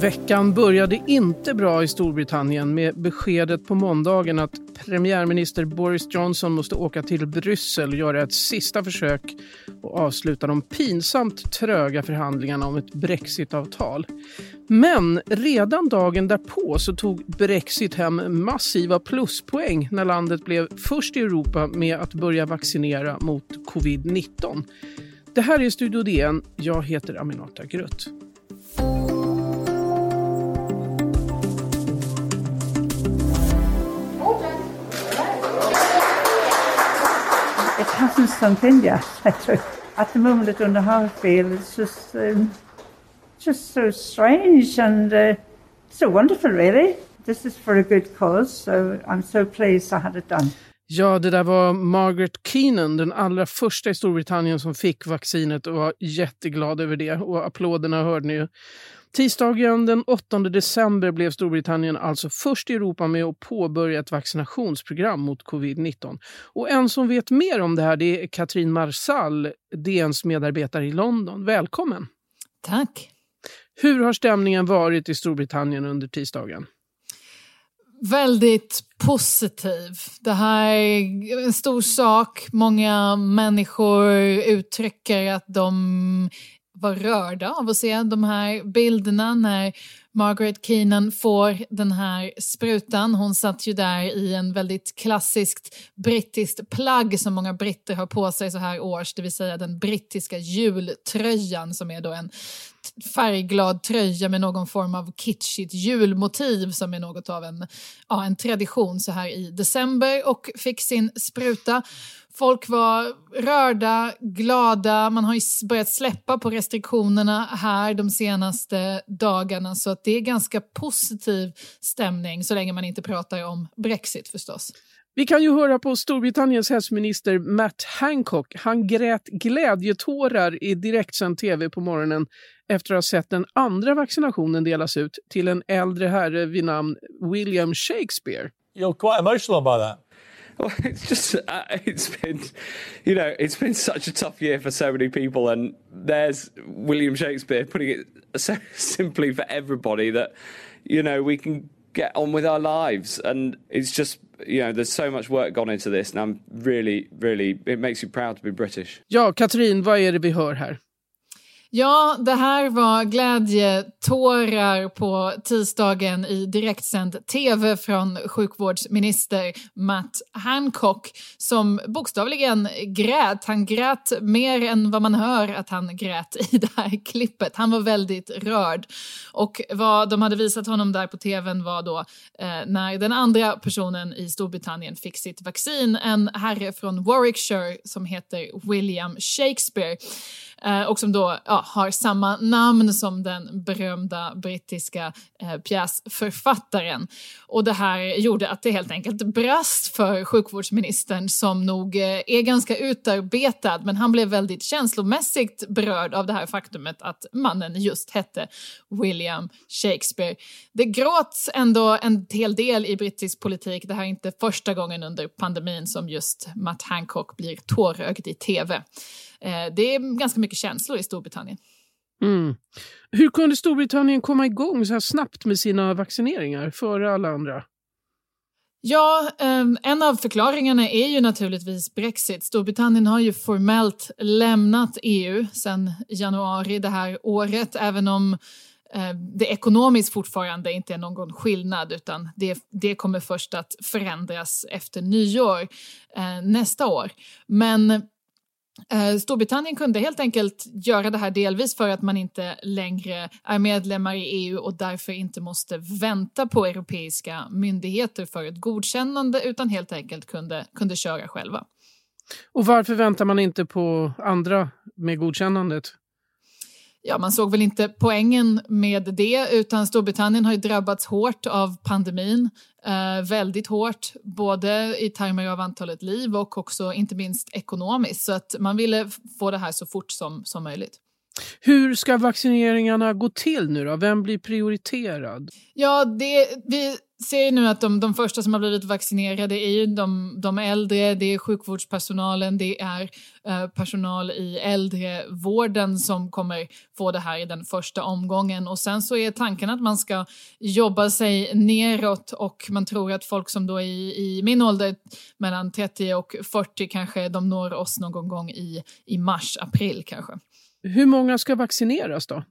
Veckan började inte bra i Storbritannien med beskedet på måndagen att premiärminister Boris Johnson måste åka till Bryssel och göra ett sista försök att avsluta de pinsamt tröga förhandlingarna om ett brexitavtal. Men redan dagen därpå så tog Brexit hem massiva pluspoäng när landet blev först i Europa med att börja vaccinera mot covid-19. Det här är Studio DN. Jag heter Aminata Grutt. It hasn't sunk in yet. At the moment, I don't know how I feel. It's just, um, just so strange and uh, so wonderful, really. This is for a good cause, so I'm so pleased I had it done. Ja, det där var Margaret Keenan, den allra första i Storbritannien som fick vaccinet och var jätteglad över det. Och applåderna hörde ni ju. Tisdagen den 8 december blev Storbritannien alltså först i Europa med att påbörja ett vaccinationsprogram mot covid-19. Och en som vet mer om det här det är Katrin Marsall, DNs medarbetare i London. Välkommen! Tack! Hur har stämningen varit i Storbritannien under tisdagen? Väldigt positiv. Det här är en stor sak. Många människor uttrycker att de var rörda av att se de här bilderna när Margaret Keenan får den här sprutan. Hon satt ju där i en väldigt klassiskt brittiskt plagg som många britter har på sig så här års, det vill säga den brittiska jultröjan som är då en färgglad tröja med någon form av kitschigt julmotiv som är något av en, ja, en tradition så här i december och fick sin spruta. Folk var rörda, glada, man har ju börjat släppa på restriktionerna här de senaste dagarna så att det är ganska positiv stämning så länge man inte pratar om Brexit förstås. Vi kan ju höra på Storbritanniens hälsominister Matt Hancock. Han grät glädjetårar i direktsänd tv på morgonen efter att ha sett den andra vaccinationen delas ut till en äldre herre vid namn William Shakespeare. You're quite emotional about that. Well, it's just uh, it's been, you know, it's been such a tough year for so many people, and there's William Shakespeare putting it so simply for everybody that, you know, we can get on with our lives, and it's just you know, there's so much work gone into this, and I'm really, really, it makes you proud to be British. Ja, Katrin, vad är det vi hör här? Ja, det här var glädjetårar på tisdagen i direktsänd tv från sjukvårdsminister Matt Hancock som bokstavligen grät. Han grät mer än vad man hör att han grät i det här klippet. Han var väldigt rörd. Och vad de hade visat honom där på tvn var då eh, när den andra personen i Storbritannien fick sitt vaccin, en herre från Warwickshire som heter William Shakespeare Eh, och som då ja, har samma namn som den berömda brittiska eh, pjäsförfattaren. Och det här gjorde att det helt enkelt brast för sjukvårdsministern som nog eh, är ganska utarbetad men han blev väldigt känslomässigt berörd av det här faktumet att mannen just hette William Shakespeare. Det gråts ändå en hel del i brittisk politik. Det här är inte första gången under pandemin som just Matt Hancock blir tårögd i tv. Eh, det är ganska mycket känslor i Storbritannien. Mm. Hur kunde Storbritannien komma igång så här snabbt med sina vaccineringar före alla andra? Ja, ehm, en av förklaringarna är ju naturligtvis Brexit. Storbritannien har ju formellt lämnat EU sedan januari det här året, även om eh, det ekonomiskt fortfarande inte är någon skillnad utan det, det kommer först att förändras efter nyår eh, nästa år. Men Eh, Storbritannien kunde helt enkelt göra det här delvis för att man inte längre är medlemmar i EU och därför inte måste vänta på europeiska myndigheter för ett godkännande utan helt enkelt kunde, kunde köra själva. Och varför väntar man inte på andra med godkännandet? Ja, man såg väl inte poängen med det utan Storbritannien har ju drabbats hårt av pandemin. Eh, väldigt hårt, både i termer av antalet liv och också inte minst ekonomiskt. Så att man ville få det här så fort som, som möjligt. Hur ska vaccineringarna gå till nu då? Vem blir prioriterad? Ja, det, vi ser nu att de, de första som har blivit vaccinerade är ju de, de äldre, det är sjukvårdspersonalen, det är eh, personal i äldrevården som kommer få det här i den första omgången. Och sen så är tanken att man ska jobba sig neråt och man tror att folk som då är i, i min ålder, mellan 30 och 40 kanske, de når oss någon gång i, i mars, april kanske. Hur många ska vaccineras då?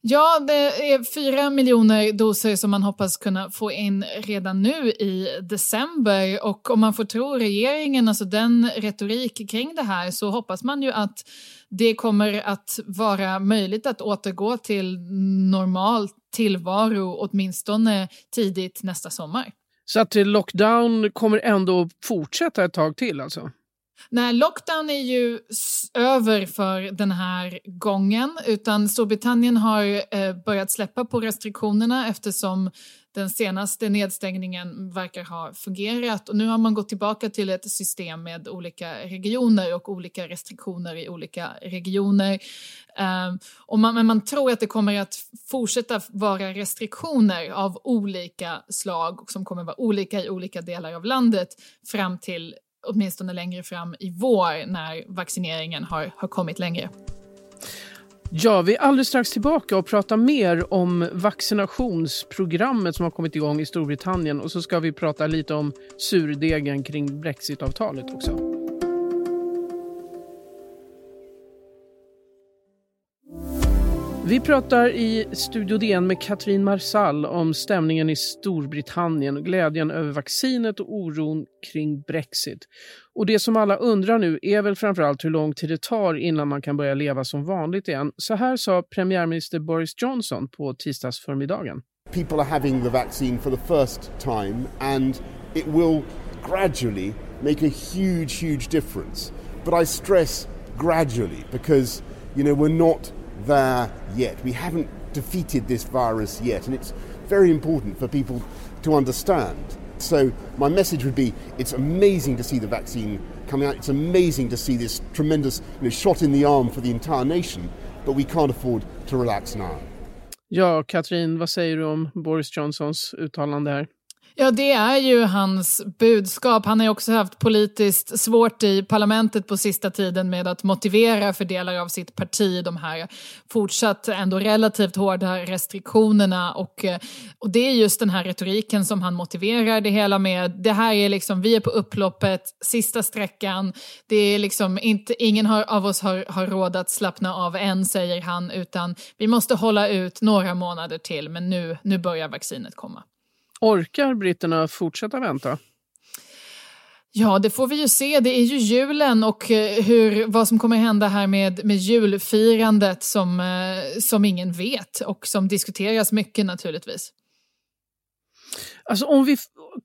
Ja, det är fyra miljoner doser som man hoppas kunna få in redan nu i december. Och om man får tro regeringen, alltså den retorik kring det här, så hoppas man ju att det kommer att vara möjligt att återgå till normal tillvaro åtminstone tidigt nästa sommar. Så att lockdown kommer ändå fortsätta ett tag till alltså? Nej, lockdown är ju över för den här gången utan Storbritannien har eh, börjat släppa på restriktionerna eftersom den senaste nedstängningen verkar ha fungerat och nu har man gått tillbaka till ett system med olika regioner och olika restriktioner i olika regioner. Ehm, och man, men man tror att det kommer att fortsätta vara restriktioner av olika slag som kommer att vara olika i olika delar av landet fram till åtminstone längre fram i vår när vaccineringen har, har kommit längre. Ja, vi är alldeles strax tillbaka och pratar mer om vaccinationsprogrammet som har kommit igång i Storbritannien och så ska vi prata lite om surdegen kring brexitavtalet också. Vi pratar i Studio DN med Katrin Marsall om stämningen i Storbritannien, och glädjen över vaccinet och oron kring Brexit. Och det som alla undrar nu är väl framförallt hur lång tid det tar innan man kan börja leva som vanligt igen. Så här sa premiärminister Boris Johnson på tisdagsförmiddagen. People are having the vaccine for the first time and it will gradually make a huge, huge difference. But I stress gradually because, you know, we're not there yet. We haven't defeated this virus yet, and it's very important for people to understand. So, my message would be it's amazing to see the vaccine coming out. It's amazing to see this tremendous you know, shot in the arm for the entire nation, but we can't afford to relax now. Ja, Katrin, vad säger du om Boris Johnsons uttalande här? Ja, det är ju hans budskap. Han har ju också haft politiskt svårt i parlamentet på sista tiden med att motivera för delar av sitt parti de här fortsatt ändå relativt hårda restriktionerna. Och, eh, och det är just den här retoriken som han motiverar det hela med. Det här är liksom, vi är på upploppet, sista sträckan. Det är liksom inte, ingen har, av oss har, har råd att slappna av än, säger han, utan vi måste hålla ut några månader till, men nu, nu börjar vaccinet komma. Orkar britterna fortsätta vänta? Ja, det får vi ju se. Det är ju julen och eh, hur, vad som kommer hända här med, med julfirandet som, eh, som ingen vet och som diskuteras mycket naturligtvis. Alltså om vi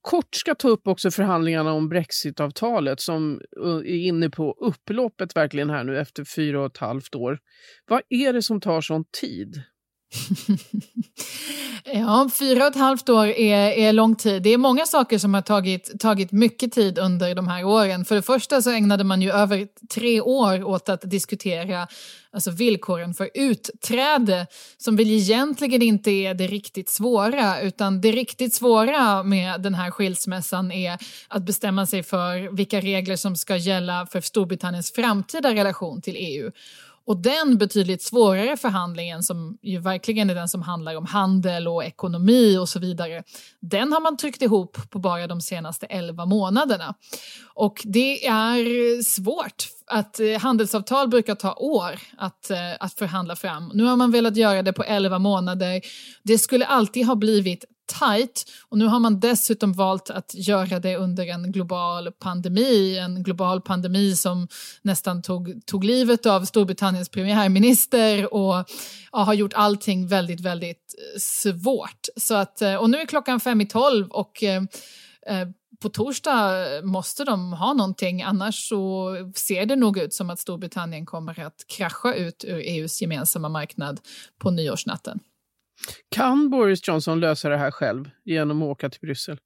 kort ska ta upp också förhandlingarna om brexitavtalet som är inne på upploppet verkligen här nu efter fyra och ett halvt år. Vad är det som tar sån tid? ja, fyra och ett halvt år är, är lång tid. Det är många saker som har tagit, tagit mycket tid under de här åren. För det första så ägnade man ju över tre år åt att diskutera alltså villkoren för utträde som väl egentligen inte är det riktigt svåra utan det riktigt svåra med den här skilsmässan är att bestämma sig för vilka regler som ska gälla för Storbritanniens framtida relation till EU. Och den betydligt svårare förhandlingen som ju verkligen är den som handlar om handel och ekonomi och så vidare, den har man tryckt ihop på bara de senaste 11 månaderna. Och det är svårt. Att eh, handelsavtal brukar ta år att, eh, att förhandla fram. Nu har man velat göra det på 11 månader. Det skulle alltid ha blivit tight och nu har man dessutom valt att göra det under en global pandemi, en global pandemi som nästan tog, tog livet av Storbritanniens premiärminister och ja, har gjort allting väldigt, väldigt eh, svårt. Så att, eh, och nu är klockan fem i tolv och eh, eh, på torsdag måste de ha någonting annars så ser det nog ut som att Storbritannien kommer att krascha ut ur EUs gemensamma marknad på nyårsnatten. Kan Boris Johnson lösa det här själv genom att åka till Bryssel?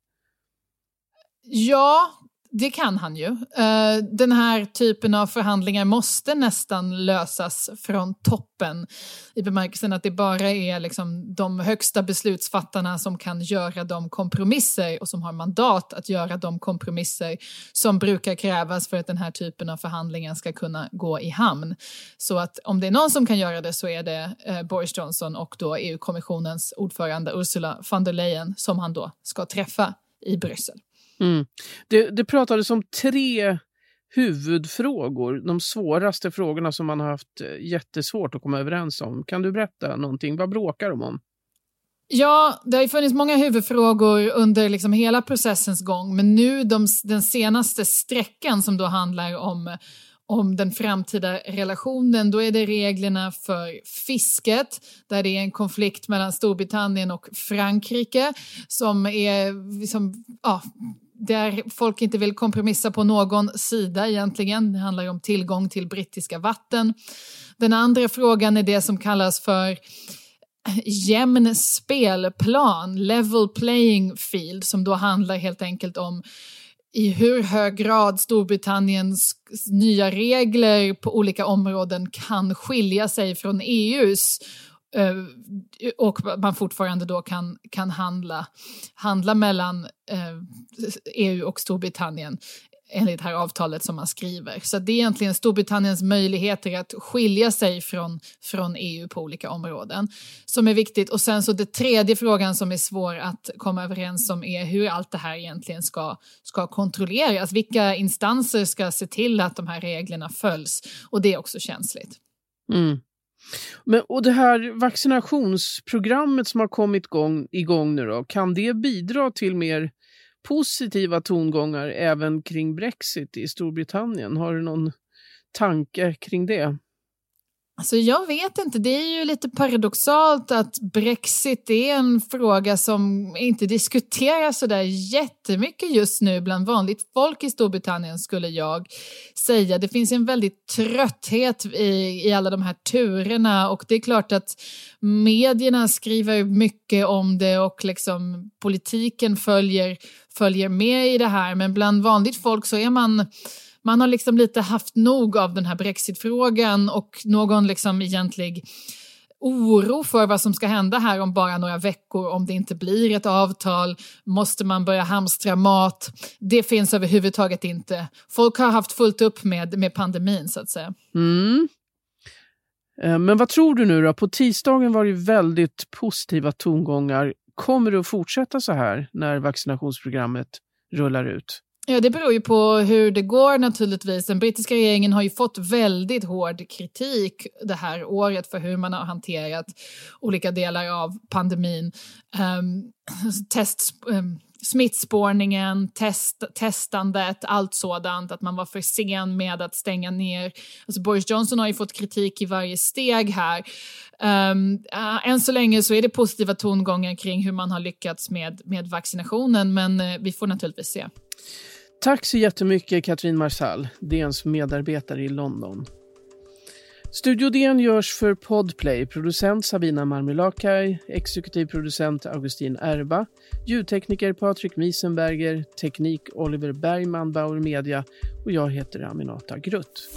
Ja, det kan han ju. Eh, den här typen av förhandlingar måste nästan lösas från toppen i bemärkelsen att det bara är liksom de högsta beslutsfattarna som kan göra de kompromisser och som har mandat att göra de kompromisser som brukar krävas för att den här typen av förhandlingar ska kunna gå i hamn. Så att om det är någon som kan göra det så är det eh, Boris Johnson och då EU-kommissionens ordförande Ursula von der Leyen som han då ska träffa i Bryssel. Mm. Det, det pratades om tre huvudfrågor, de svåraste frågorna som man har haft eh, jättesvårt att komma överens om. Kan du berätta någonting? Vad bråkar de om? Ja, det har ju funnits många huvudfrågor under liksom hela processens gång men nu de, den senaste sträckan som då handlar om om den framtida relationen, då är det reglerna för fisket där det är en konflikt mellan Storbritannien och Frankrike som är liksom, ja, där folk inte vill kompromissa på någon sida egentligen. Det handlar ju om tillgång till brittiska vatten. Den andra frågan är det som kallas för jämn spelplan, level playing field, som då handlar helt enkelt om i hur hög grad Storbritanniens nya regler på olika områden kan skilja sig från EUs Eh, och man fortfarande då kan, kan handla, handla mellan eh, EU och Storbritannien enligt det här avtalet som man skriver. Så det är egentligen Storbritanniens möjligheter att skilja sig från, från EU på olika områden som är viktigt. Och sen så det tredje frågan som är svår att komma överens om är hur allt det här egentligen ska, ska kontrolleras. Vilka instanser ska se till att de här reglerna följs? Och det är också känsligt. Mm. Men, och det här vaccinationsprogrammet som har kommit igång, igång nu då, kan det bidra till mer positiva tongångar även kring Brexit i Storbritannien. Har du någon tanke kring det? Alltså jag vet inte, det är ju lite paradoxalt att Brexit är en fråga som inte diskuteras sådär jättemycket just nu bland vanligt folk i Storbritannien skulle jag säga. Det finns en väldigt trötthet i, i alla de här turerna och det är klart att medierna skriver mycket om det och liksom politiken följer, följer med i det här men bland vanligt folk så är man man har liksom lite haft nog av den här brexitfrågan och någon liksom egentlig oro för vad som ska hända här om bara några veckor om det inte blir ett avtal. Måste man börja hamstra mat? Det finns överhuvudtaget inte. Folk har haft fullt upp med, med pandemin så att säga. Mm. Eh, men vad tror du nu då? På tisdagen var det väldigt positiva tongångar. Kommer det att fortsätta så här när vaccinationsprogrammet rullar ut? Ja, det beror ju på hur det går naturligtvis. Den brittiska regeringen har ju fått väldigt hård kritik det här året för hur man har hanterat olika delar av pandemin. Um, test, um, smittspårningen, test, testandet, allt sådant, att man var för sen med att stänga ner. Alltså Boris Johnson har ju fått kritik i varje steg här. Um, uh, än så länge så är det positiva tongångar kring hur man har lyckats med, med vaccinationen, men uh, vi får naturligtvis se. Tack så jättemycket Katrin Marsall, DNs medarbetare i London. Studio DN görs för Podplay, producent Sabina Marmelakai, exekutiv producent Augustin Erba, ljudtekniker Patrik Miesenberger, teknik Oliver Bergman, Bauer Media och jag heter Aminata Grutt.